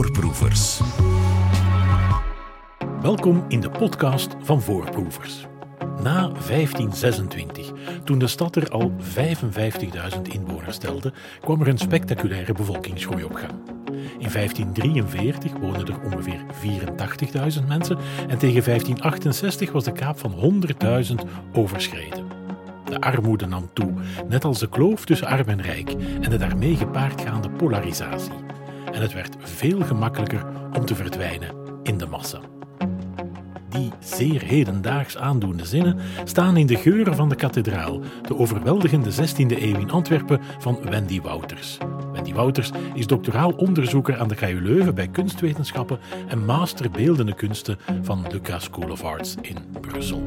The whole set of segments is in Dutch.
Voorproevers. Welkom in de podcast van Voorproevers. Na 1526, toen de stad er al 55.000 inwoners telde, kwam er een spectaculaire bevolkingsgroei op gang. In 1543 woonden er ongeveer 84.000 mensen en tegen 1568 was de kaap van 100.000 overschreden. De armoede nam toe, net als de kloof tussen arm en rijk en de daarmee gepaardgaande polarisatie. En het werd veel gemakkelijker om te verdwijnen in de massa. Die zeer hedendaags aandoende zinnen staan in de geuren van de kathedraal, de overweldigende 16e eeuw in Antwerpen van Wendy Wouters. Wendy Wouters is doctoraal onderzoeker aan de KU Leuven bij kunstwetenschappen en master beeldende kunsten van Lucas School of Arts in Brussel.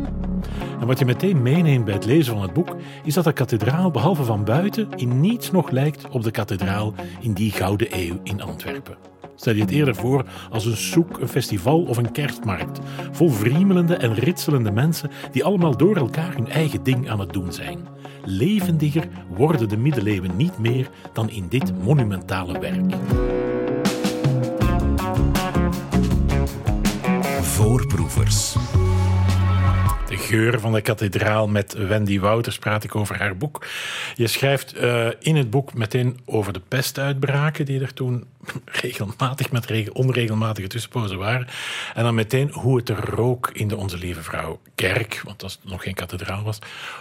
En wat je meteen meeneemt bij het lezen van het boek, is dat de kathedraal behalve van buiten in niets nog lijkt op de kathedraal in die gouden eeuw in Antwerpen. Stel je het eerder voor als een soek, een festival of een kerstmarkt, vol vriemelende en ritselende mensen die allemaal door elkaar hun eigen ding aan het doen zijn. Levendiger worden de middeleeuwen niet meer dan in dit monumentale werk. Voorproevers. De geur van de kathedraal met Wendy Wouters praat ik over haar boek. Je schrijft uh, in het boek meteen over de pestuitbraken die er toen regelmatig met reg onregelmatige tussenpozen waren. En dan meteen hoe het er rook in de Onze Lieve Vrouw kerk, want dat nog geen kathedraal was.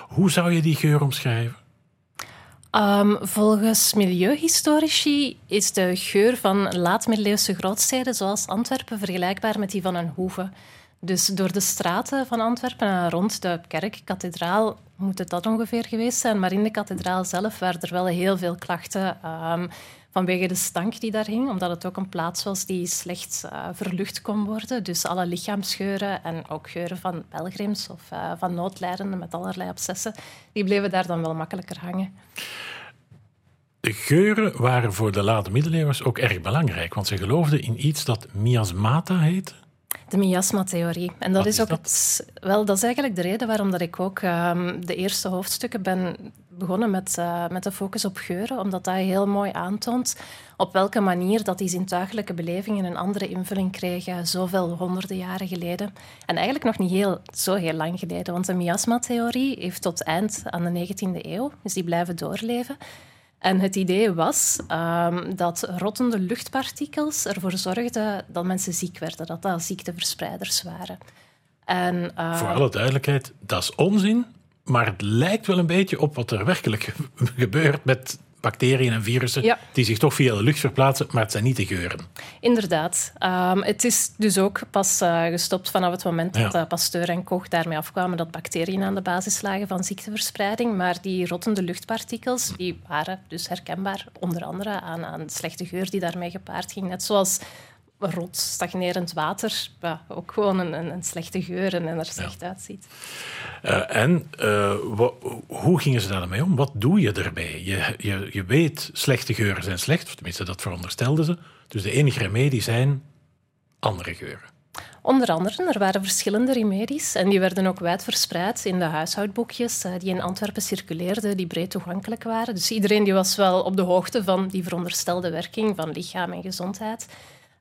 Hoe zou je die geur omschrijven? Um, volgens milieuhistorici is de geur van laat-middeleeuwse grootsteden zoals Antwerpen vergelijkbaar met die van een hoeve. Dus door de straten van Antwerpen en rond de kerk, kathedraal, moet het dat ongeveer geweest zijn. Maar in de kathedraal zelf waren er wel heel veel klachten um, vanwege de stank die daar hing, omdat het ook een plaats was die slecht uh, verlucht kon worden. Dus alle lichaamsgeuren en ook geuren van pelgrims of uh, van noodlijdenden met allerlei obsessen, die bleven daar dan wel makkelijker hangen. De geuren waren voor de late middeleeuwers ook erg belangrijk, want ze geloofden in iets dat miasmata heette. De miasma-theorie. En dat is, is, ook dat? Het, wel, dat is eigenlijk de reden waarom dat ik ook um, de eerste hoofdstukken ben begonnen met, uh, met de focus op geuren, omdat dat heel mooi aantoont op welke manier dat die zintuigelijke belevingen een andere invulling kregen zoveel honderden jaren geleden. En eigenlijk nog niet heel, zo heel lang geleden, want de miasma-theorie heeft tot eind aan de 19e eeuw, dus die blijven doorleven. En het idee was um, dat rottende luchtpartikels ervoor zorgden dat mensen ziek werden, dat dat ziekteverspreiders waren. En, uh, Voor alle duidelijkheid, dat is onzin, maar het lijkt wel een beetje op wat er werkelijk gebeurt met bacteriën en virussen ja. die zich toch via de lucht verplaatsen, maar het zijn niet de geuren. Inderdaad. Um, het is dus ook pas uh, gestopt vanaf het moment ja. dat uh, Pasteur en Koch daarmee afkwamen dat bacteriën aan de basis lagen van ziekteverspreiding. Maar die rottende luchtpartikels die waren dus herkenbaar, onder andere aan, aan slechte geur die daarmee gepaard ging. Net zoals rot, stagnerend water, ja, ook gewoon een, een, slechte geur en er slecht ja. uitziet. Uh, en uh, hoe gingen ze daarmee om? Wat doe je erbij? Je, je, je weet, slechte geuren zijn slecht, of tenminste dat veronderstelden ze. Dus de enige remedie zijn andere geuren. Onder andere, er waren verschillende remedies en die werden ook wijd verspreid in de huishoudboekjes die in Antwerpen circuleerden, die breed toegankelijk waren. Dus iedereen die was wel op de hoogte van die veronderstelde werking van lichaam en gezondheid.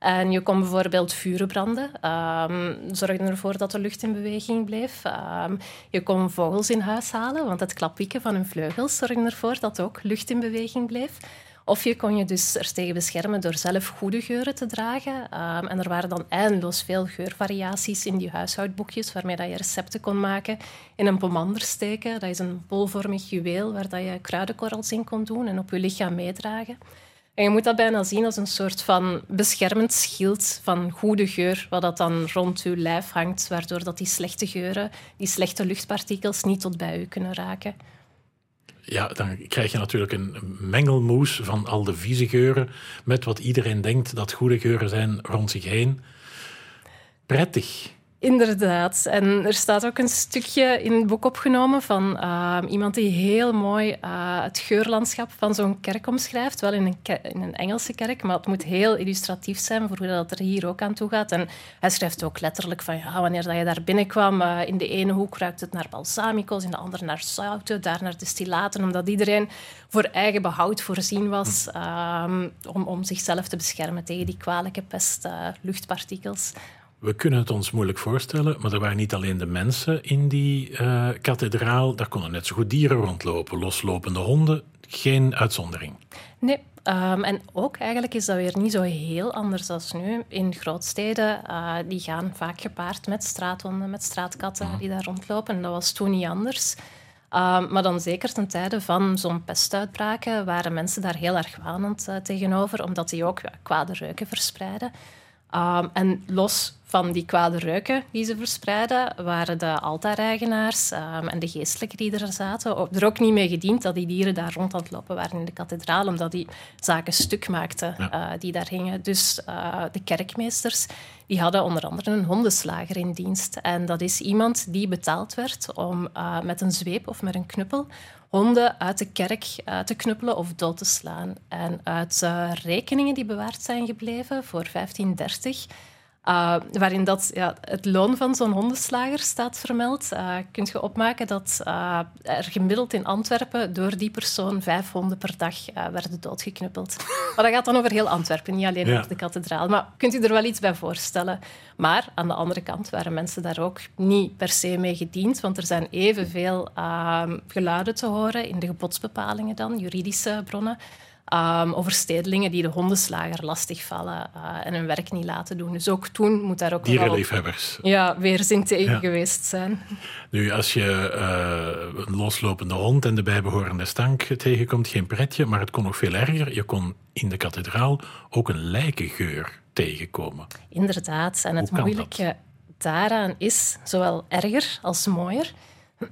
En je kon bijvoorbeeld vuren branden. Um, zorgde ervoor dat de lucht in beweging bleef. Um, je kon vogels in huis halen, want het klapwieken van hun vleugels zorgde ervoor dat ook lucht in beweging bleef. Of je kon je dus er tegen beschermen door zelf goede geuren te dragen. Um, en er waren dan eindeloos veel geurvariaties in die huishoudboekjes, waarmee dat je recepten kon maken. In een pomander steken, dat is een bolvormig juweel waar dat je kruidenkorrels in kon doen en op je lichaam meedragen. En je moet dat bijna zien als een soort van beschermend schild van goede geur, wat dat dan rond je lijf hangt, waardoor dat die slechte geuren, die slechte luchtpartikels niet tot bij u kunnen raken. Ja, dan krijg je natuurlijk een mengelmoes van al de vieze geuren met wat iedereen denkt dat goede geuren zijn rond zich heen. Prettig. Inderdaad. En er staat ook een stukje in het boek opgenomen van ehm, iemand die heel mooi uh, het geurlandschap van zo'n kerk omschrijft. Wel in een, in een, Engelse kerk, maar het moet heel illustratief zijn voor hoe dat er hier ook aan toe gaat. En hij schrijft ook letterlijk van ja, wanneer dat je daar binnenkwam, uh, in de ene hoek ruikt het naar balsamicos, in de andere naar zouten, daar naar destillaten, omdat iedereen voor eigen behoud voorzien was um, om, om zichzelf te beschermen tegen die kwalijke pest, uh, luchtpartikels. We kunnen het ons moeilijk voorstellen, maar er waren niet alleen de mensen in die uh, kathedraal. Daar konden net zo goed dieren rondlopen, loslopende honden. Geen uitzondering. Nee, um, en ook eigenlijk is dat weer niet zo heel anders als nu. In grootsteden, uh, die gaan vaak gepaard met straathonden, met straatkatten die daar rondlopen. En dat was toen niet anders. Um, maar dan zeker ten tijde van zo'n pestuitbraken waren mensen daar heel erg wanend uh, tegenover, omdat die ook ja, kwade reuken verspreiden. Um, en los van die kwade reuken die ze verspreiden, waren de altaareigenaars um, en de geestelijken die er zaten er ook niet mee gediend dat die dieren daar rond aan het lopen waren in de kathedraal, omdat die zaken stuk maakten uh, die daar hingen. Dus uh, de kerkmeesters die hadden onder andere een hondenslager in dienst. En dat is iemand die betaald werd om uh, met een zweep of met een knuppel honden uit de kerk uh, te knuppelen of dood te slaan. En uit uh, rekeningen die bewaard zijn gebleven voor 1530 uh, waarin dat, ja, het loon van zo'n hondenslager staat vermeld, uh, kun je opmaken dat uh, er gemiddeld in Antwerpen door die persoon vijf honden per dag werden doodgeknuppeld. maar dat gaat dan over heel Antwerpen, niet alleen ja. over de kathedraal. Maar kunt u er wel iets bij voorstellen? Maar aan de andere kant waren mensen daar ook niet per se mee gediend, want er zijn evenveel geluiden te horen in de gebodsbepalingen dan, juridische bronnen, Um, over stedelingen die de hondenslager lastigvallen uh, en hun werk niet laten doen. Dus ook toen moet daar ook Dierenliefhebbers. Ja, weerzin tegen ja. geweest zijn. Nu, als je uh, een loslopende hond en de bijbehorende stank tegenkomt, geen pretje, maar het kon nog veel erger. Je kon in de kathedraal ook een lijkengeur tegenkomen. Inderdaad. En het moeilijke daaraan is zowel erger als mooier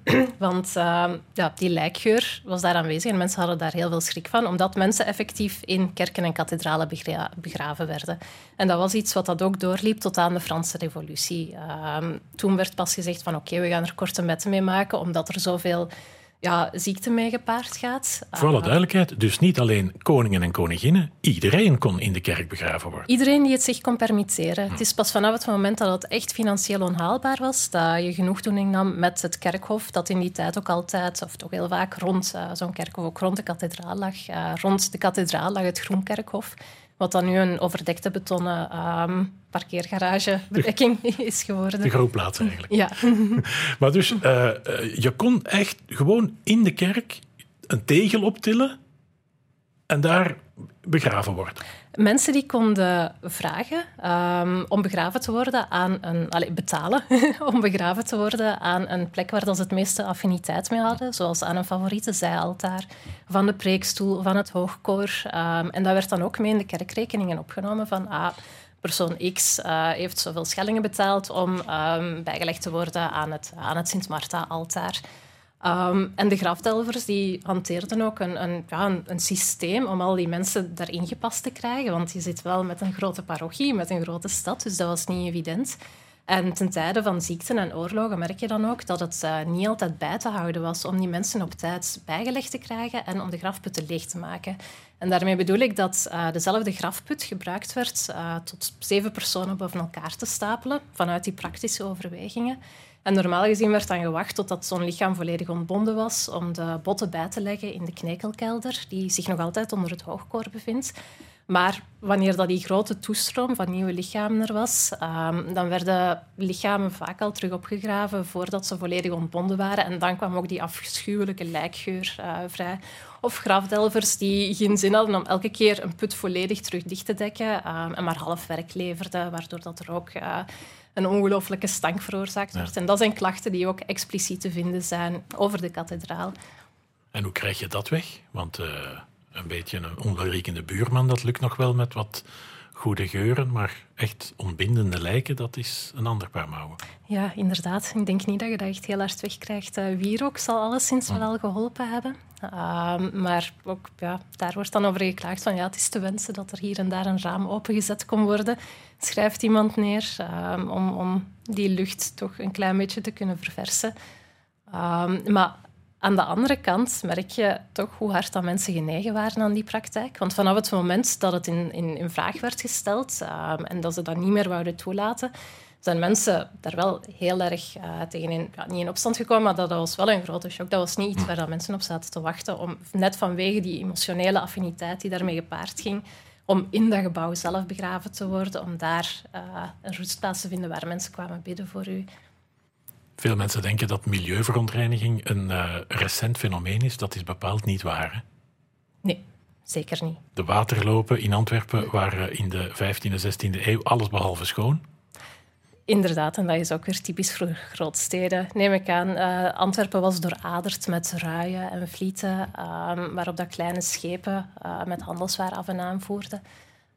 Want uh, ja, die lijkgeur was daar aanwezig en mensen hadden daar heel veel schrik van, omdat mensen effectief in kerken en kathedralen begra begraven werden. En dat was iets wat dat ook doorliep tot aan de Franse Revolutie. Uh, toen werd pas gezegd van oké, we gaan er korte metten mee maken, omdat er zoveel ja, ziekte mee gepaard gaat. Voor alle duidelijkheid, dus niet alleen koningen en koninginnen, iedereen kon in de kerk begraven worden. Iedereen die het zich kon permitteren. Hm. Het is pas vanaf het moment dat het echt financieel onhaalbaar was, dat je genoegdoening nam met het kerkhof, dat in die tijd ook altijd, of toch heel vaak rond uh, zo'n kerkhof, ook rond de kathedraal lag. Uh, rond de kathedraal lag het Groenkerkhof. Wat dan nu een overdekte betonnen um, parkeergaragebedekking is geworden. De grootplaats eigenlijk. Ja. maar dus, uh, je kon echt gewoon in de kerk een tegel optillen en daar begraven worden. Mensen die konden vragen um, om begraven te worden aan een... Allez, betalen om begraven te worden aan een plek waar ze het meeste affiniteit mee hadden. Zoals aan een favoriete zijaltaar, van de preekstoel, van het hoogkoor. Um, en dat werd dan ook mee in de kerkrekeningen opgenomen van... Ah, persoon X uh, heeft zoveel schellingen betaald om um, bijgelegd te worden aan het, aan het Sint-Marta-altaar. Um, en de grafdelvers die hanteerden ook een, een, ja, een, systeem om al die mensen daarin gepast te krijgen. Want je zit wel met een grote parochie, met een grote stad, dus dat was niet evident. En ten tijde van ziekten en oorlogen merk je dan ook dat het uh, niet altijd bij te houden was om die mensen op tijd bijgelegd te krijgen en om de grafputten leeg te maken. En daarmee bedoel ik dat uh, dezelfde grafput gebruikt werd uh, tot zeven personen boven elkaar te stapelen, vanuit die praktische overwegingen. Normaal gezien werd dan gewacht totdat zo'n lichaam volledig ontbonden was om de botten bij te leggen in de knekelkelder, die zich nog altijd onder het hoogkoor bevindt. Maar wanneer dat die grote toestroom van nieuwe lichamen er was, um, dan werden lichamen vaak al terug opgegraven voordat ze volledig ontbonden waren. En dan kwam ook die afschuwelijke lijkgeur uh, vrij. Of grafdelvers die geen zin hadden om elke keer een put volledig terug dicht te dekken um, en maar half werk leverden, waardoor dat er ook... Uh, een ongelooflijke stank veroorzaakt wordt. Ja. En dat zijn klachten die ook expliciet te vinden zijn over de kathedraal. En hoe krijg je dat weg? Want uh, een beetje een onwelriekende buurman, dat lukt nog wel met wat goede geuren, maar echt ontbindende lijken, dat is een ander paar mouwen. Ja, inderdaad. Ik denk niet dat je dat echt heel hard wegkrijgt. Uh, wierook zal alleszins wel al geholpen hebben. Ehm, maar ook, ja, daar wordt dan over geklaagd van ja, het is te wensen dat er hier en daar een raam opengezet kon worden. Schrijft iemand neer ehm, om, om die lucht toch een klein beetje te kunnen verversen. Ehm, maar aan de andere kant merk je toch hoe hard dat mensen genegen waren aan die praktijk. Want vanaf het moment dat het in, in, in vraag werd gesteld um, en dat ze dat niet meer wouden toelaten, zijn mensen daar wel heel erg tegenin, ja, niet in opstand gekomen, maar dat, was wel een grote shock. Dat was niet iets waar dat mensen op zaten te wachten, om, net vanwege die emotionele affiniteit die daarmee gepaard ging, om in dat gebouw zelf begraven te worden, om daar uh, een rustplaats te vinden waar mensen kwamen bidden voor u. Veel mensen denken dat milieuverontreiniging een uh, recent fenomeen is. Dat is bepaald niet waar. Nee, zeker niet. De waterlopen in Antwerpen waren in de 15e, 16e eeuw allesbehalve schoon. Inderdaad, en dat is ook weer typisch voor grootsteden, neem ik aan. Uh, Antwerpen was dooraderd met ruien en vlieten, uh, waarop dat kleine schepen uh, met handelswaar af en aan voerden.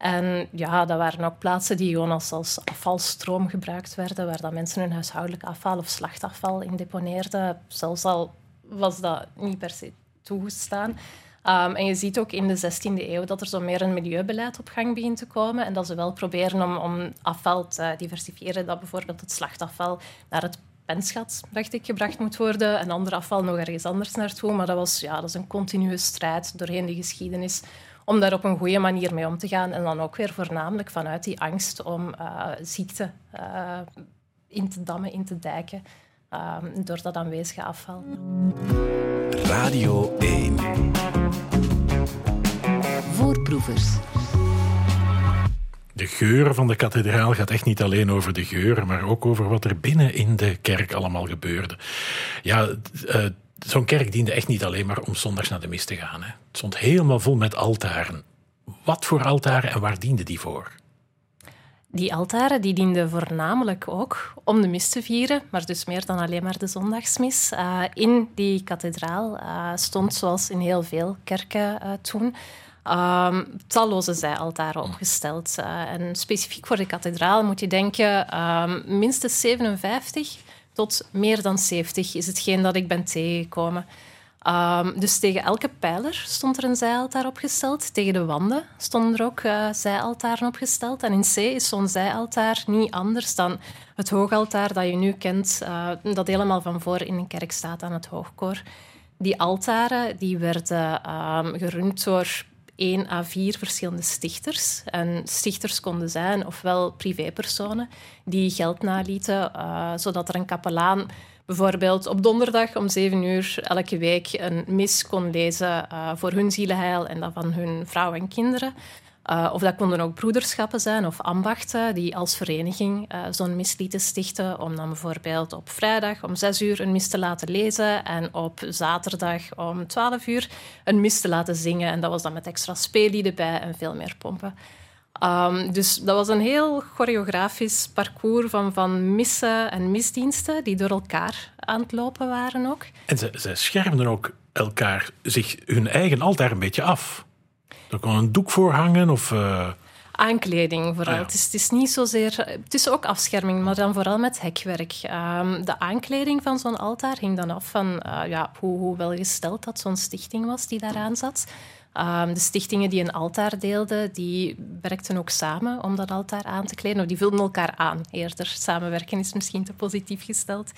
En ja, dat waren ook plaatsen die gewoon als, als afvalstroom gebruikt werden, waar dat mensen hun huishoudelijk afval of slachtafval in deponeerden. Zelfs al was dat niet per se toegestaan. Um, en je ziet ook in de 16e eeuw dat er zo meer een milieubeleid op gang begint te komen en dat ze wel proberen om, om afval te diversifiëren, dat bijvoorbeeld het slachtafval naar het penschat, dacht ik, gebracht moet worden en ander afval nog ergens anders naartoe. Maar dat, was, ja, dat is een continue strijd doorheen de geschiedenis om daar op een goede manier mee om te gaan. En dan ook weer voornamelijk vanuit die angst om uh, ziekte uh, in te dammen, in te dijken, uh, door dat aanwezige afval. Radio 1 Voorproevers. De geur van de kathedraal gaat echt niet alleen over de geur, maar ook over wat er binnen in de kerk allemaal gebeurde. Ja, zo'n kerk diende echt niet alleen maar om zondags naar de mis te gaan. Hè. Het stond helemaal vol met altaren. Wat voor altaren en waar dienden die voor? Die altaren die dienden voornamelijk ook om de mis te vieren, maar dus meer dan alleen maar de zondagsmis. Uh, in die kathedraal uh, stond, zoals in heel veel kerken uh, toen, um, talloze zijaltaren opgesteld. en specifiek voor de kathedraal moet je denken um, minstens 57 tot meer dan 70 is hetgeen dat ik ben tegengekomen. Um, dus tegen elke pijler stond er een zijaltaar opgesteld. Tegen de wanden stonden er ook uh, zijaltaren opgesteld. En in C is zo'n zijaltaar niet anders dan het hoogaltaar dat je nu kent, uh, dat helemaal van voor in een kerk staat aan het hoogkoor. Die altaren die werden um, gerund door één à vier verschillende stichters. En stichters konden zijn ofwel privépersonen die geld nalieten, uh, zodat er een kapelaan bijvoorbeeld op donderdag om zeven uur elke week een mis kon lezen uh, voor hun zielenheil en dat van hun vrouw en kinderen. Uh, of dat konden ook broederschappen zijn of ambachten die als vereniging uh, zo'n mis lieten stichten. Om dan bijvoorbeeld op vrijdag om zes uur een mis te laten lezen en op zaterdag om twaalf uur een mis te laten zingen. En dat was dan met extra speellieden bij en veel meer pompen. Um, dus dat was een heel choreografisch parcours van, van missen en misdiensten die door elkaar aan het lopen waren ook. En ze, ze schermden ook elkaar zich hun eigen altaar een beetje af. Er kon een doek voor hangen of... Uh... Aankleding vooral. Ah, ja. het, is, het, is, niet zozeer... Het is ook afscherming, maar dan vooral met hekwerk. Um, de aankleding van zo'n altaar hing dan af van uh, ja, hoe, hoe welgesteld dat zo'n stichting was die daaraan zat. Um, de stichtingen die een altaar deelden, die werkten ook samen om dat altaar aan te kleden. Of die vulden elkaar aan eerder. Samenwerken is misschien te positief gesteld.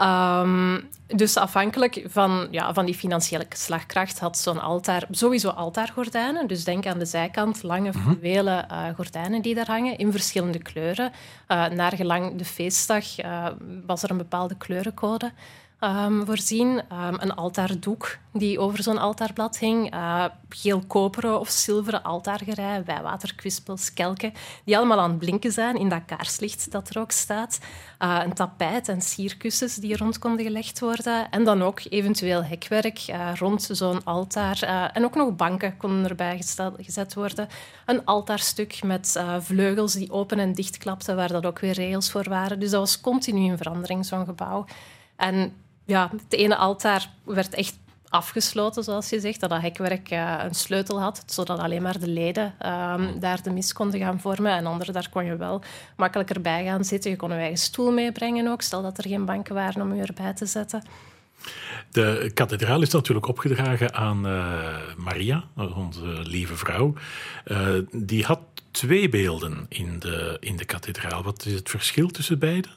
Um, dus afhankelijk van, ja, van die financiële slagkracht had zo'n altaar sowieso altaargordijnen. Dus denk aan de zijkant lange mhm. fluwelen uh, gordijnen die daar hangen in verschillende kleuren. Uh, naar gelang de feestdag uh, was er een bepaalde kleurencode um, voorzien. Um, een altaardoek die over zo'n altaarblad hing. Uh, geel-koperen of zilveren altaargerei, wijwaterkwispels, kelken, die allemaal aan het blinken zijn in dat kaarslicht dat er ook staat. Uh, een tapijt en sierkussens die rond konden gelegd worden. En dan ook eventueel hekwerk uh, rond zo'n altaar. en ook nog banken konden erbij gezet worden. Een altaarstuk met vleugels die open en dicht klapten, waar dat ook weer regels voor waren. Dus dat was continu in verandering, zo'n gebouw. En ja, het ene altaar werd echt afgesloten, zoals je zegt. Dat dat hekwerk uh, een sleutel had, zodat alleen maar de leden um, daar de mis konden gaan vormen. En anderen, daar kon je wel makkelijker bij gaan zitten. Je kon je eigen stoel meebrengen ook, stel dat er geen banken waren om je erbij te zetten. De kathedraal is natuurlijk opgedragen aan uh, Maria, onze lieve vrouw. Uh, die had twee beelden in de, in de kathedraal. Wat is het verschil tussen beide?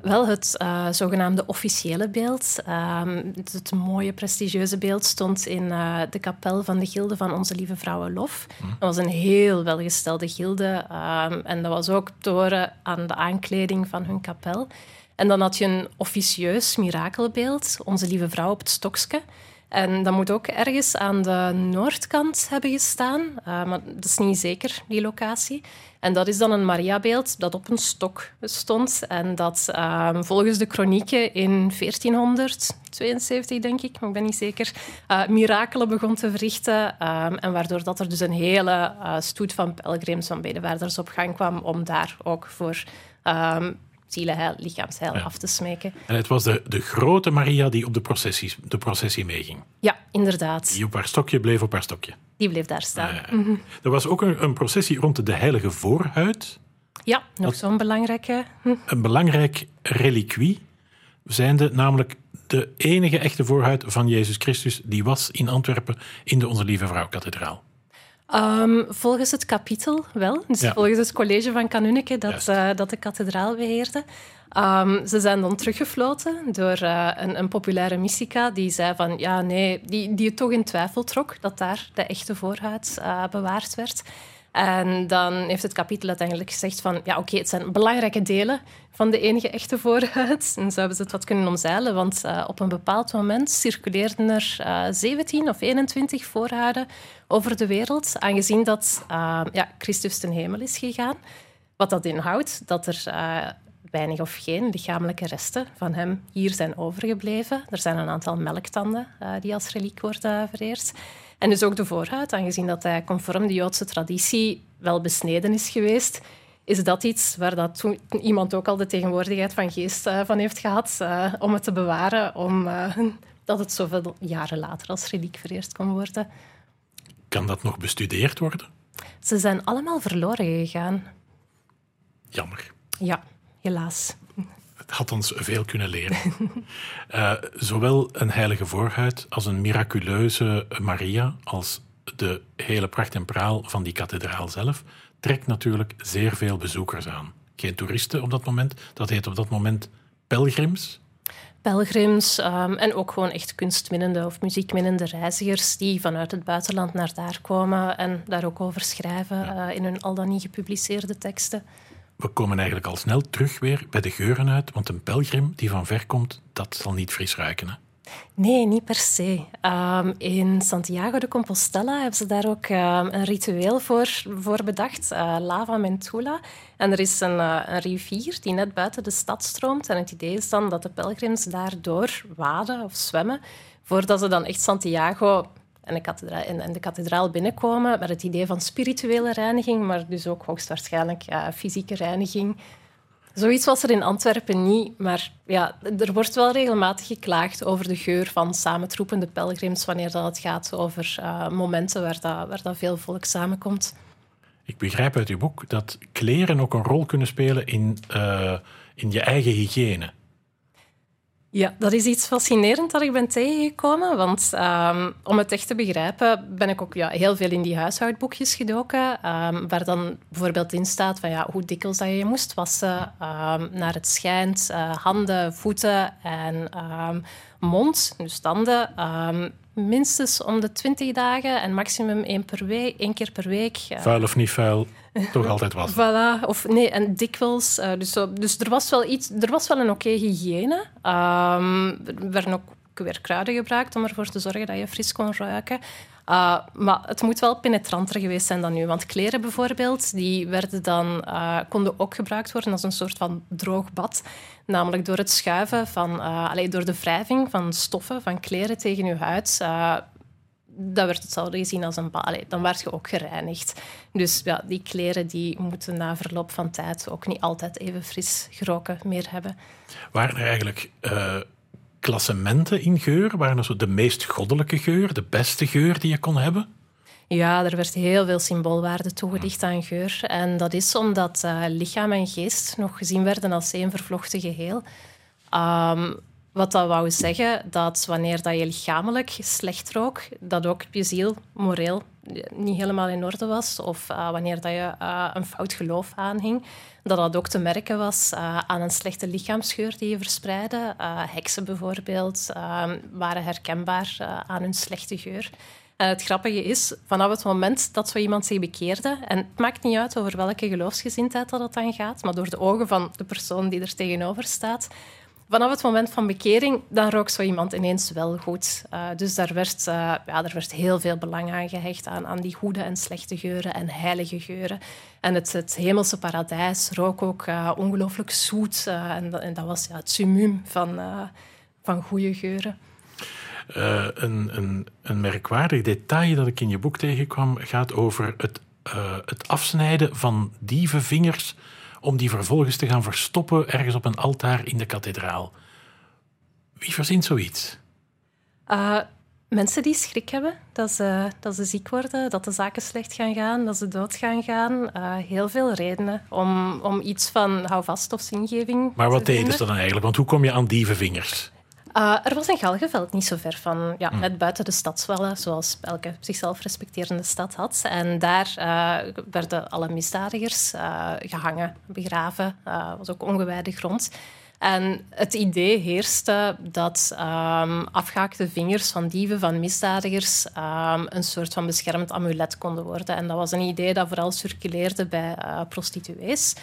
Wel, het uh, zogenaamde officiële beeld, um, het mooie, prestigieuze beeld, stond in uh, de kapel van de Gilde van Onze Lieve Vrouwenlof. Mm. Dat was een heel welgestelde gilde um, en dat was ook te horen aan de aankleding van hun kapel. En dan had je een officieus mirakelbeeld, Onze Lieve Vrouw op het stokske. En dat moet ook ergens aan de noordkant hebben gestaan, uh, maar dat is niet zeker, die locatie. En dat is dan een Mariabeeld dat op een stok stond en dat um, volgens de kronieken in 1472, denk ik, maar ik ben niet zeker, uh, mirakelen begon te verrichten. Um, en waardoor dat er dus een hele uh, stoet van pelgrims, van bedevaarders op gang kwam om daar ook voor um, zielenheil, lichaamsheil ja. af te smeken. En het was de, de grote Maria die op de processie, de processie meeging. Ja, inderdaad. Die op haar stokje bleef op haar stokje. Die bleef daar staan. Ja. Mm-hmm. Er was ook een, een, processie rond de heilige voorhuid. Ja, nog zo'n belangrijke... Hm. Een belangrijk reliquie, zijnde namelijk de enige echte voorhuid van Jezus Christus, die was in Antwerpen in de Onze Lieve Vrouw kathedraal. Um, volgens het kapitel wel. Dus ja. volgens het college van Kanunike dat, uh, dat de kathedraal beheerde. Um, ze zijn dan teruggefloten door uh, een, een, populaire mystica die zei van ja, nee, die, die het toch in twijfel trok dat daar de echte voorhuid uh, bewaard werd. En dan heeft het kapitel uiteindelijk gezegd van ja, oké, het zijn belangrijke delen van de enige echte voorhuid. En zo hebben ze het wat kunnen omzeilen, want uh, op een bepaald moment circuleerden er uh, 17 of 21 voorhuiden over de wereld, aangezien dat uh, ja, Christus ten hemel is gegaan. Wat dat inhoudt, dat er weinig of geen lichamelijke resten van hem hier zijn overgebleven. Er zijn een aantal melktanden die als reliek worden vereerd. En dus ook de voorhuid, aangezien dat hij conform de Joodse traditie wel besneden is geweest, is dat iets waar dat toen iemand ook al de tegenwoordigheid van geest uh, van heeft gehad uh, om het te bewaren, om, uh, dat het zoveel jaren later als reliek vereerd kon worden. Kan dat nog bestudeerd worden? Ze zijn allemaal verloren gegaan. Jammer. Ja, helaas. Het had ons veel kunnen leren. uh, zowel een heilige voorhuid als een miraculeuze Maria, als de hele pracht en praal van die kathedraal zelf, trekt natuurlijk zeer veel bezoekers aan. Geen toeristen op dat moment, dat heet op dat moment pelgrims. Pelgrims um, en ook gewoon echt kunstminnende of muziekminnende reizigers die vanuit het buitenland naar daar komen en daar ook over schrijven ja. uh, in hun al dan niet gepubliceerde teksten we komen eigenlijk al snel terug weer bij de geuren uit, want een pelgrim die van ver komt, dat zal niet fris ruiken. Hè? Nee, niet per se. Um, in Santiago de Compostela hebben ze daar ook um, een ritueel voor, voor bedacht, uh, Lava Mentula. En er is een, uh, een, rivier die net buiten de stad stroomt. En het idee is dan dat de pelgrims daardoor waden of zwemmen, voordat ze dan echt Santiago en de, kathedraal, en, de kathedraal binnenkomen met het idee van spirituele reiniging, maar dus ook hoogstwaarschijnlijk fysieke reiniging. Zoiets was er in Antwerpen niet, maar ja, er wordt wel regelmatig geklaagd over de geur van samentroepende pelgrims wanneer dat het gaat over uh, momenten waar, dat, waar dat veel volk samenkomt. Ik begrijp uit uw boek dat kleren ook een rol kunnen spelen in, uh, in je eigen hygiëne. Ja, dat is iets fascinerend dat ik ben tegengekomen. Want um, om het echt te begrijpen, ben ik ook ja, heel veel in die huishoudboekjes gedoken. Um, waar dan bijvoorbeeld in staat van ja, hoe dikwijls dat je moest wassen. Um, naar het schijnt, uh, handen, voeten en mond, dus tanden minstens om de 20 dagen en maximum één, per week, één keer per week. Vuil of niet vuil, toch altijd was. voilà, of nee, en dikwijls. Uh, dus, dus er was wel iets, er was wel een oké okay hygiëne. Um, er werden ook weer kruiden gebruikt om ervoor te zorgen dat je fris kon ruiken. Uh, maar het moet wel penetranter geweest zijn dan nu. Want kleren bijvoorbeeld, die werden dan, uh, konden ook gebruikt worden als een soort van droog bad. Namelijk door het schuiven van, uh, allee, door de wrijving van stoffen, van kleren tegen je huid. dat werd hetzelfde gezien als een bad. Dan werd je ook gereinigd. Dus ja, die kleren die moeten na verloop van tijd ook niet altijd even fris geroken meer hebben. Waren er eigenlijk klassementen in geur? Waren zo de meest goddelijke geur, de beste geur die je kon hebben? Ja, er werd heel veel symboolwaarde toegedicht aan geur. En dat is omdat uh, lichaam en geest nog gezien werden als één vervlochten geheel. Um, wat dat wou zeggen dat wanneer dat je lichamelijk slecht rook, dat ook je ziel moreel niet helemaal in orde was. Of uh, wanneer dat je uh, een fout geloof aanhing, dat dat ook te merken was uh, aan een slechte lichaamsgeur die je verspreidde. heksen bijvoorbeeld waren herkenbaar aan hun slechte geur. Het grappige is, vanaf het moment dat zo iemand zich bekeerde, en het maakt niet uit over welke geloofsgezindheid dat het dan gaat, maar door de ogen van de persoon die er tegenover staat, vanaf het moment van bekering, dan rook zo iemand ineens wel goed. Uh, dus daar werd, uh, ja, er werd heel veel belang aan gehecht aan, aan die goede en slechte geuren en heilige geuren. En het, het hemelse paradijs rook ook uh, ongelooflijk zoet. En, en, dat was ja, het summum van, van goede geuren. een, een, een merkwaardig detail dat ik in je boek tegenkwam gaat over het, het afsnijden van dievenvingers om die vervolgens te gaan verstoppen ergens op een altaar in de kathedraal. Wie verzint zoiets? Uh, mensen die schrik hebben dat ze, dat ze ziek worden, dat de zaken slecht gaan gaan, dat ze dood gaan gaan. Uh, heel veel redenen om, om iets van houvast of zingeving Maar wat deden ze dan eigenlijk? Want hoe kom je aan dievenvingers? Uh, er was een galgenveld niet zo ver van, ja, hm. net buiten de stadswallen, zoals elke zichzelf respecterende stad had. En daar uh, werden alle misdadigers uh, gehangen, begraven. Het was ook ongewijde grond. En het idee heerste dat um, afgehaakte vingers van dieven, van misdadigers, um, een soort van beschermd amulet konden worden. En dat was een idee dat vooral circuleerde bij prostituees.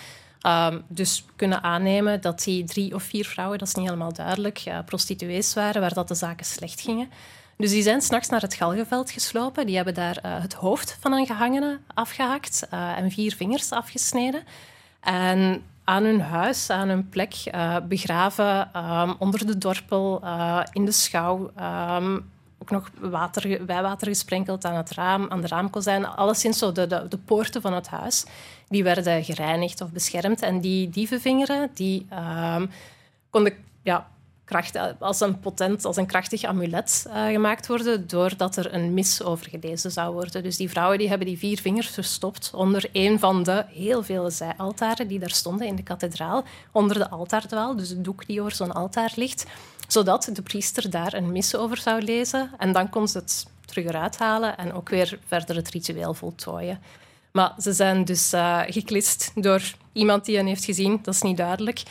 Um, dus kunnen aannemen dat die drie of vier vrouwen, dat is niet helemaal duidelijk, uh, prostituees waren, waar dat de zaken slecht gingen. Dus die zijn s'nachts naar het galgenveld geslopen. Die hebben daar uh, het hoofd van een gehangene afgehakt uh, en vier vingers afgesneden. En aan hun huis, aan hun plek, begraven um, onder de dorpel, in de schouw, um, ook nog water, wijwater gesprenkeld aan het raam, aan de raamkozijn. Alleszins zo de, de, de, poorten van het huis. Die werden gereinigd of beschermd. En die dievenvingeren die, um, konden ja, kracht, als een potent, als een krachtig amulet uh, gemaakt worden, doordat er een mis over gelezen zou worden. Dus die vrouwen die hebben die vier vingers verstopt onder een van de heel vele zijaltaren die daar stonden in de kathedraal, onder de altaardwaal, dus het doek die over zo'n altaar ligt zodat de priester daar een mis over zou lezen. En dan kon ze het terug eruit halen en ook weer verder het ritueel voltooien. Maar ze zijn dus uh, geklist door iemand die hen heeft gezien, dat is niet duidelijk.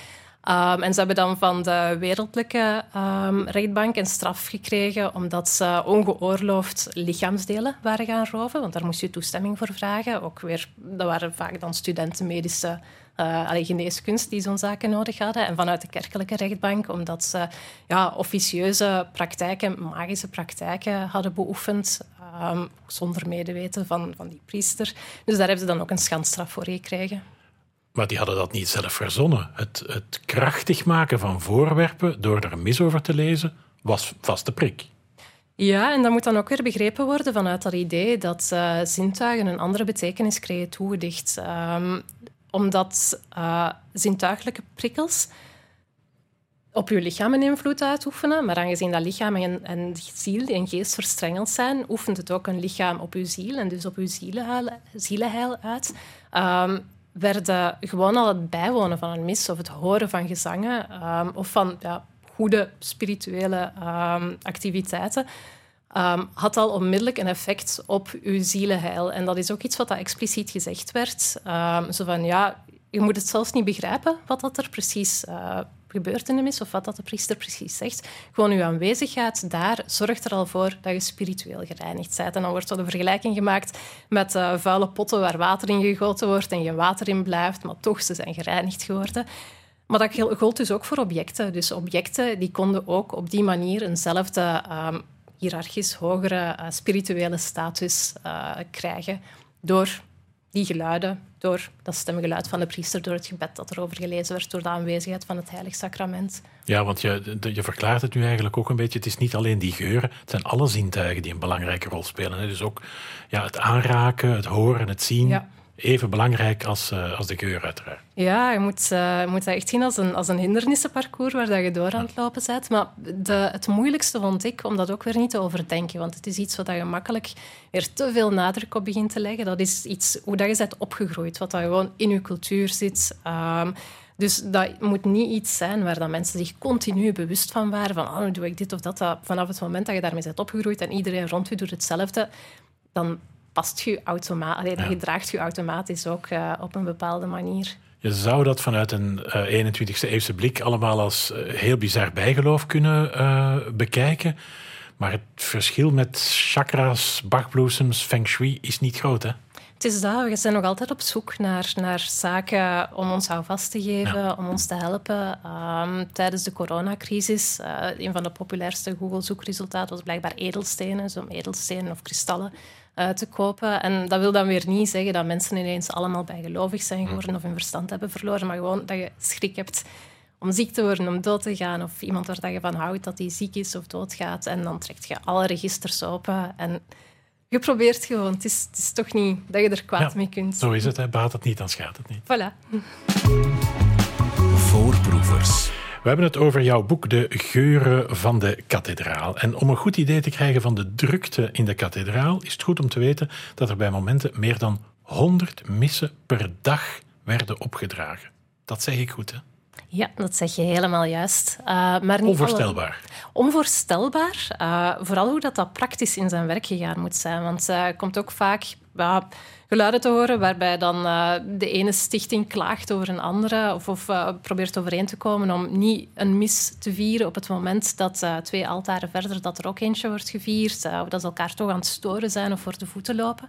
Um, en ze hebben dan van de wereldlijke um, rechtbank een straf gekregen omdat ze ongeoorloofd lichaamsdelen waren gaan roven. Want daar moest je toestemming voor vragen. Ook weer, dat waren vaak dan studenten medische uh, geneeskunst die zo'n zaken nodig hadden. En vanuit de kerkelijke rechtbank, omdat ze ja, officieuze praktijken, magische praktijken hadden beoefend, um, zonder medeweten van, van die priester. Dus daar hebben ze dan ook een schandstraf voor gekregen. Maar die hadden dat niet zelf verzonnen. Het, het krachtig maken van voorwerpen door er mis over te lezen, was vaste prik. Ja, en dat moet dan ook weer begrepen worden vanuit dat idee dat uh, zintuigen een andere betekenis krijgen toegedicht. Um, omdat uh, zintuigelijke prikkels op je lichaam een invloed uitoefenen. Maar aangezien dat lichaam en, en ziel en geest verstrengeld zijn, oefent het ook een lichaam op je ziel en dus op je zielenheil, uit. Um, werden gewoon al het bijwonen van een mis of het horen van gezangen um, of van ja, goede spirituele um, activiteiten had al onmiddellijk een effect op uw zielenheil. En dat is ook iets wat dat expliciet gezegd werd. Zo van, ja, je moet het zelfs niet begrijpen wat dat er precies uh, gebeurt in de mis of wat dat de priester precies zegt. Gewoon uw aanwezigheid daar zorgt er al voor dat je spiritueel gereinigd bent. En dan wordt er de vergelijking gemaakt met uh, vuile potten waar water in gegoten wordt en geen water in blijft, maar toch, ze zijn gereinigd geworden. Maar dat gold dus ook voor objecten. Dus objecten die konden ook op die manier eenzelfde um, hiërarchisch hogere uh, spirituele status uh, krijgen door die geluiden, door dat stemgeluid van de priester, door het gebed dat erover gelezen werd, door de aanwezigheid van het heilig sacrament. Ja, want je, je verklaart het nu eigenlijk ook een beetje. Het is niet alleen die geuren, het zijn alle zintuigen die een belangrijke rol spelen. Hè. Dus ook ja, het aanraken, het horen, het zien. Even belangrijk als, uh, als de geur, uiteraard. Ja, je moet, uh, moet dat echt zien als een, als een hindernissenparcours waar dat je door aan het lopen bent. Maar de, het moeilijkste vond ik om dat ook weer niet te overdenken. Want het is iets wat je makkelijk weer te veel nadruk op begint te leggen. Dat is iets hoe dat je bent opgegroeid, wat dat gewoon in je cultuur zit. Um, dus dat moet niet iets zijn waar dat mensen zich continu bewust van waren. Van, oh, doe ik dit of dat, dat. Vanaf het moment dat je daarmee bent opgegroeid en iedereen rond je doet hetzelfde, dan past je automatisch, ja. gedraagt je automatisch ook uh, op een bepaalde manier. Je zou dat vanuit een uh, eh, 21e eeuwse blik allemaal als uh, heel bizar bijgeloof kunnen bekijken. Maar het verschil met chakras, bachbloesems, feng shui is niet groot, hè? Het is dat, we zijn nog altijd op zoek naar, naar zaken om ons houvast te geven, om ons te helpen. Um, tijdens de coronacrisis, uh, een van de populairste Google-zoekresultaten was blijkbaar edelstenen, zo edelstenen of kristallen uh, te kopen. En dat wil dan weer niet zeggen dat mensen ineens allemaal bijgelovig zijn geworden of hun verstand hebben verloren, maar gewoon dat je schrik hebt om ziek te worden, om dood te gaan, of iemand waar je van houdt dat hij ziek is of doodgaat. En dan trekt je alle registers open en je probeert gewoon. Het is, het is toch niet dat je er kwaad mee kunt. Zo is het. Hè. Baat het niet, dan schaadt het niet. Voilà. Voorproevers. We hebben het over jouw boek De Geuren van de Kathedraal. En om een goed idee te krijgen van de drukte in de kathedraal, is het goed om te weten dat er bij momenten meer dan 100 missen per dag werden opgedragen. Dat zeg ik goed, hè? Ja, dat zeg je helemaal juist. Uh, maar niet Onvoorstelbaar. Onvoorstelbaar. Uh, vooral hoe dat, dat praktisch in zijn werk gegaan moet zijn. Want uh, komt ook vaak geluiden te horen waarbij dan de ene stichting klaagt over een andere of, of probeert overeen te komen om niet een mis te vieren op het moment dat twee altaren verder dat er ook eentje wordt gevierd. of dat ze elkaar toch aan het storen zijn of voor de voeten lopen.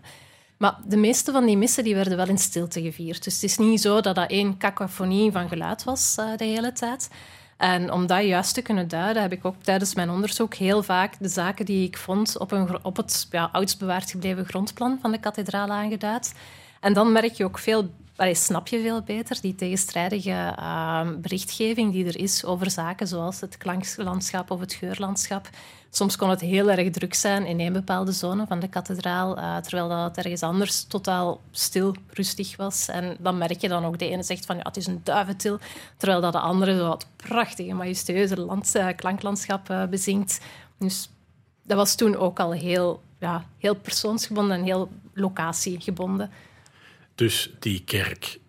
Maar de meeste van die missen die werden wel in stilte gevierd. Dus het is niet zo dat dat één cacophonie van geluid was uh, de hele tijd. En om dat juist te kunnen duiden, heb ik ook tijdens mijn onderzoek heel vaak de zaken die ik vond op, een, op het ja, oudst bewaard gebleven grondplan van de kathedraal aangeduid. En dan merk je ook veel Allee, snap je veel beter die tegenstrijdige uh, berichtgeving die er is over zaken zoals het klanklandschap of het geurlandschap. Soms kon het heel erg druk zijn in één bepaalde zone van de kathedraal, uh, terwijl dat ergens anders totaal stil, rustig was. En dan merk je dan ook, de ene zegt van ja, het is een duiventil, terwijl dat de andere zo het prachtige, majestueuze land, uh, klanklandschap uh, bezingt. Dus dat was toen ook al heel, ja, heel persoonsgebonden en heel locatiegebonden. Dus die kerk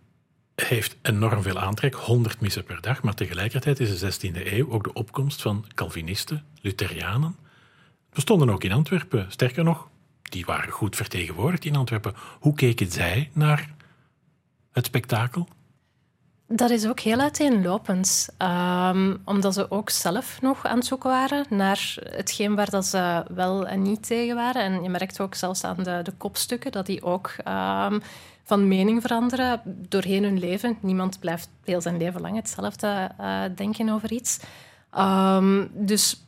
heeft enorm veel aantrek, 100 missen per dag, maar tegelijkertijd is de 16e eeuw ook de opkomst van Calvinisten, Lutherianen. Bestonden ook in Antwerpen. Sterker nog, die waren goed vertegenwoordigd in Antwerpen. Hoe keken zij naar het spektakel? Dat is ook heel uiteenlopend, um, omdat ze ook zelf nog aan het zoeken waren naar hetgeen waar dat ze wel en niet tegen waren. En je merkt ook zelfs aan de, de kopstukken dat die ook um, van mening veranderen doorheen hun leven. Niemand blijft heel zijn leven lang hetzelfde uh, denken over iets. Um, dus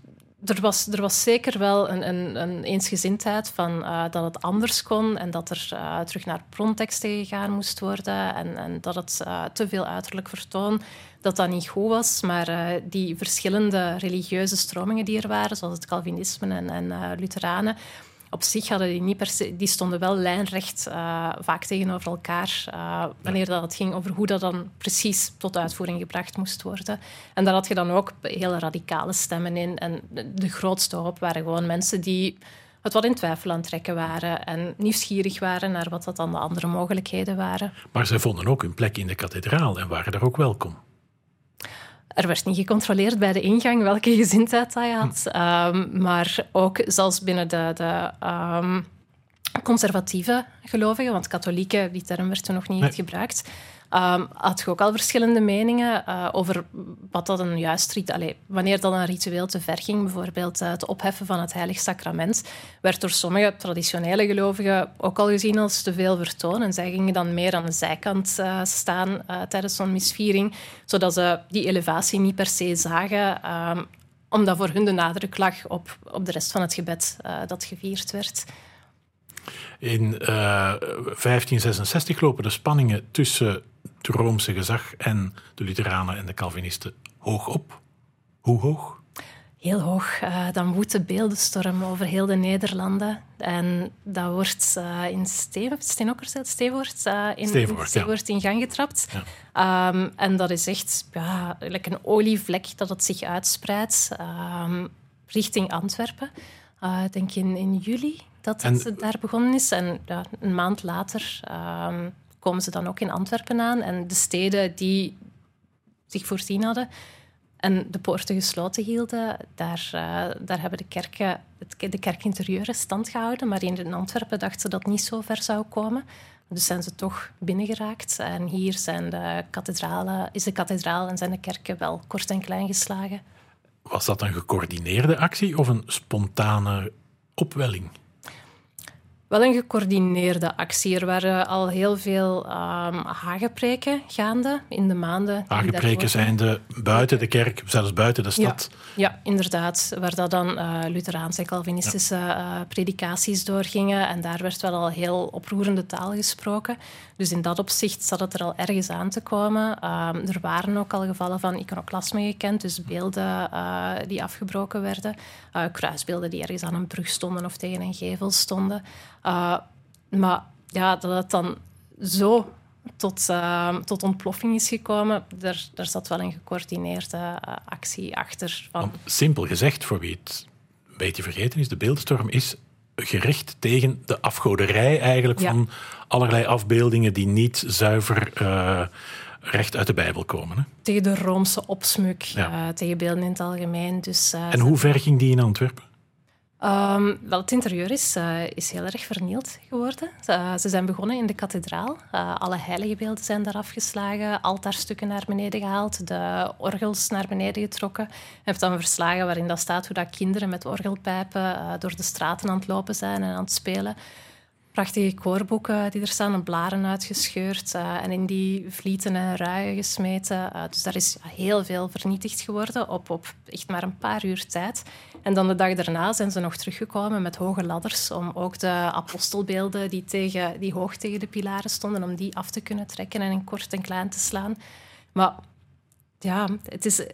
er was, er was zeker wel een, een, een eensgezindheid van uh, dat het anders kon en dat er uh, terug naar bronteksten gegaan moest worden en, en dat het uh, te veel uiterlijk vertoon, dat dat niet goed was. Maar die verschillende religieuze stromingen die er waren, zoals het Calvinisme en, en Lutheranen, op zich hadden die niet die stonden wel lijnrecht uh, vaak tegenover elkaar uh, wanneer dat het ging over hoe dat dan precies tot uitvoering gebracht moest worden. En daar had je dan ook hele radicale stemmen in. En de grootste hoop waren gewoon mensen die het wat in twijfel aan het trekken waren en nieuwsgierig waren naar wat dat dan de andere mogelijkheden waren. Maar ze vonden ook hun plek in de kathedraal en waren er ook welkom. Er werd niet gecontroleerd bij de ingang welke gezindheid hij had. Hm. Um, maar ook zelfs binnen de, de um, conservatieve gelovigen, want katholieken, die term werd toen nog niet nee. gebruikt, um, had je ook al verschillende meningen uh, over wat dat een juist ritueel... Wanneer dat een ritueel te ver ging, bijvoorbeeld uh, het opheffen van het heilig sacrament, werd door sommige traditionele gelovigen ook al gezien als te veel vertoon. En zij gingen dan meer aan de zijkant uh, staan tijdens zo'n misviering, zodat ze die elevatie niet per se zagen, um, omdat voor hun de nadruk lag op, op de rest van het gebed dat gevierd werd. In uh, 1566 lopen de spanningen tussen het Roomse gezag en de Lutheranen en de Calvinisten hoog op. Hoe hoog? heel hoog. Uh, dan woedt de beeldenstorm over heel de Nederlanden. En dat wordt uh, in Steenokkerzijl, Stevoort, uh, in, Stevoort, in, in gang getrapt. Ja. Um, en dat is echt ja, like een olievlek dat het zich uitspreidt um, richting Antwerpen. Ik denk in, in juli dat het daar begonnen is. En ja, een maand later um, komen ze dan ook in Antwerpen aan. En de steden die zich voorzien hadden, en de poorten gesloten hielden, daar, uh, daar hebben de kerken, de kerkinterieuren stand gehouden. Maar in Antwerpen dachten ze dat het niet zo ver zou komen. Dus zijn ze toch binnengeraakt. En hier zijn de kathedralen, is de kathedraal en zijn de kerken wel kort en klein geslagen. Was dat een gecoördineerde actie of een spontane opwelling? Wel een gecoördineerde actie. Er waren al heel veel um, hagepreken gaande in de maanden. Hagepreken zijn de buiten de kerk, zelfs buiten de stad. Ja, inderdaad. Waar dat dan uh, Lutheraanse en Calvinistische uh, predicaties doorgingen. En daar werd wel al heel oproerende taal gesproken. Dus in dat opzicht zat het er al ergens aan te komen. Um, er waren ook al gevallen van iconoclasme gekend, dus beelden uh, die afgebroken werden. kruisbeelden die ergens aan een brug stonden of tegen een gevel stonden. Uh, maar ja, dat het dan zo tot, uh, tot ontploffing is gekomen, daar, daar zat wel een gecoördineerde uh, actie achter. Van... simpel gezegd, voor wie het een beetje vergeten is, de beeldstorm is gericht tegen de afgoderij eigenlijk van allerlei afbeeldingen die niet zuiver recht uit de Bijbel komen. Hè? Tegen de Roomse opsmuk, ja. tegen beelden in het algemeen. Dus, en hoe ver ging die in Antwerpen? Um, wel, het interieur is, uh, is heel erg vernield geworden. Ze zijn begonnen in de kathedraal. Uh, alle heiligenbeelden zijn daar afgeslagen, altaarstukken naar beneden gehaald, de orgels naar beneden getrokken. Je hebt dan verslagen waarin dat staat hoe dat kinderen met orgelpijpen door de straten aan het lopen zijn en aan het spelen prachtige koorboeken die er staan, en blaren uitgescheurd en in die vlieten en ruien gesmeten. Dus daar is heel veel vernietigd geworden op, op echt maar een paar uur tijd. En dan de dag daarna zijn ze nog teruggekomen met hoge ladders om ook de apostelbeelden die, tegen, die hoog tegen de pilaren stonden, om die af te kunnen trekken en in kort en klein te slaan. Maar ja, het is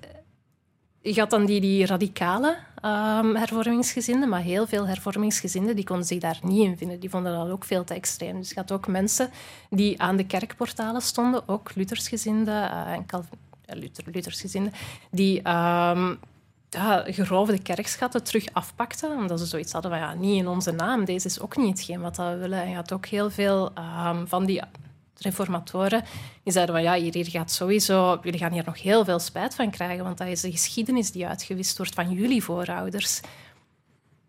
je had dan die, die radicale um, hervormingsgezinden, maar heel veel hervormingsgezinden die konden zich daar niet in vinden. Die vonden dat ook veel te extreem. Dus je had ook mensen die aan de kerkportalen stonden, ook Luthersgezinden uh, en Calvin, Luther, die um, ja, geroofde kerkschatten terug afpakten, omdat ze zoiets hadden van ja, niet in onze naam, deze is ook niet hetgeen wat we willen. En je had ook heel veel um, van die reformatoren, die zeiden van ja, hier, hier gaat sowieso, jullie gaan hier nog heel veel spijt van krijgen, want dat is de geschiedenis die uitgewist wordt van jullie voorouders.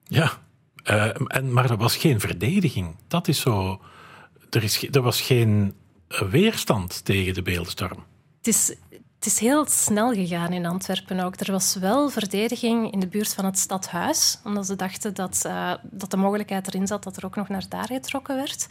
Ja, uh, en, maar dat was geen verdediging. Dat is zo... Er, is, er was geen weerstand tegen de beeldstorm. Het is, het is heel snel gegaan in Antwerpen ook. Er was wel verdediging in de buurt van het stadhuis, omdat ze dachten dat, uh, dat de mogelijkheid erin zat dat er ook nog naar daar getrokken werd.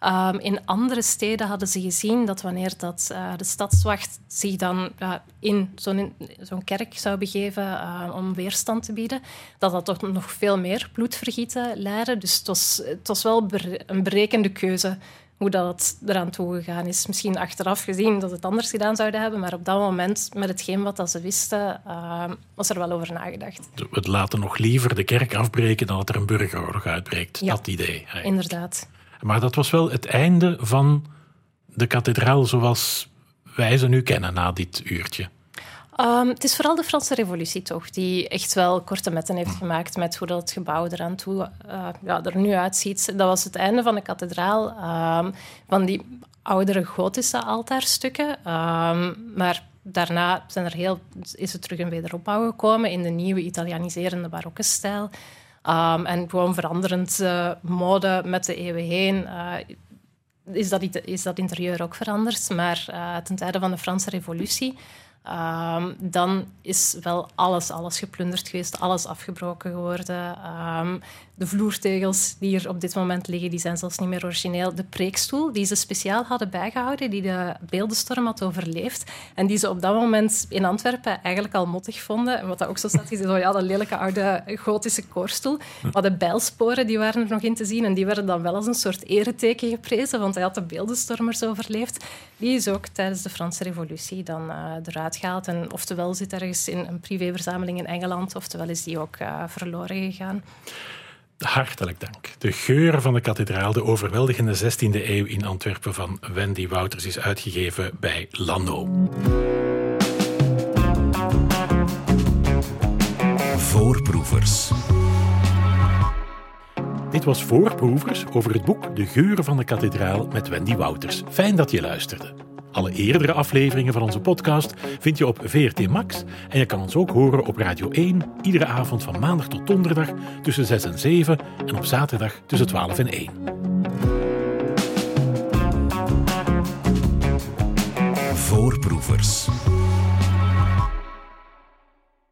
Um, in andere steden hadden ze gezien dat wanneer dat, uh, de stadswacht zich dan uh, in zo'n zo kerk zou begeven om weerstand te bieden, dat dat toch nog veel meer bloedvergieten leidde. Dus het was, het was wel een berekende keuze hoe dat eraan toegegaan is. Misschien achteraf gezien dat het anders gedaan zouden hebben, maar op dat moment, met hetgeen wat dat ze wisten, was er wel over nagedacht. We laten nog liever de kerk afbreken dan dat er een burgeroorlog uitbreekt. Ja, dat idee. Eigenlijk. Inderdaad. Maar dat was wel het einde van de kathedraal zoals wij ze nu kennen na dit uurtje. Um, het is vooral de Franse Revolutie toch, die echt wel korte metten heeft gemaakt met hoe dat het gebouw eraan toe, uh, ja, er nu uitziet. Dat was het einde van de kathedraal, um, van die oudere gotische altaarstukken. Um, maar daarna zijn er heel, is het terug een wederopbouw gekomen in de nieuwe Italianiserende barokke stijl. En gewoon veranderend uh, mode met de eeuwen heen uh, is, dat, is dat interieur ook veranderd. Maar ten tijde van de Franse revolutie, um, dan is wel alles, alles geplunderd geweest, alles afgebroken geworden. Um, De vloertegels die hier op dit moment liggen, die zijn zelfs niet meer origineel. De preekstoel die ze speciaal hadden bijgehouden, die de beeldenstorm had overleefd en die ze op dat moment in Antwerpen eigenlijk al mottig vonden. En wat dat ook zo staat, is oh ja, dat lelijke oude gotische koorstoel. Maar de bijlsporen die waren er nog in te zien en die werden dan wel als een soort ereteken geprezen, want hij had de beeldenstormers overleefd. Die is ook tijdens de Franse revolutie dan uh, eruit gehaald. En oftewel zit ergens in een privéverzameling in Engeland, oftewel is die ook uh, verloren gegaan. Hartelijk dank. De geur van de kathedraal, de overweldigende 16e eeuw in Antwerpen van Wendy Wouters, is uitgegeven bij Lano. Voorproevers. Dit was Voorproevers over het boek De geuren van de kathedraal met Wendy Wouters. Fijn dat je luisterde. Alle eerdere afleveringen van onze podcast vind je op VRT Max en je kan ons ook horen op Radio 1 iedere avond van maandag tot donderdag tussen 6 en 7 en op zaterdag tussen 12 en 1. Voorproevers.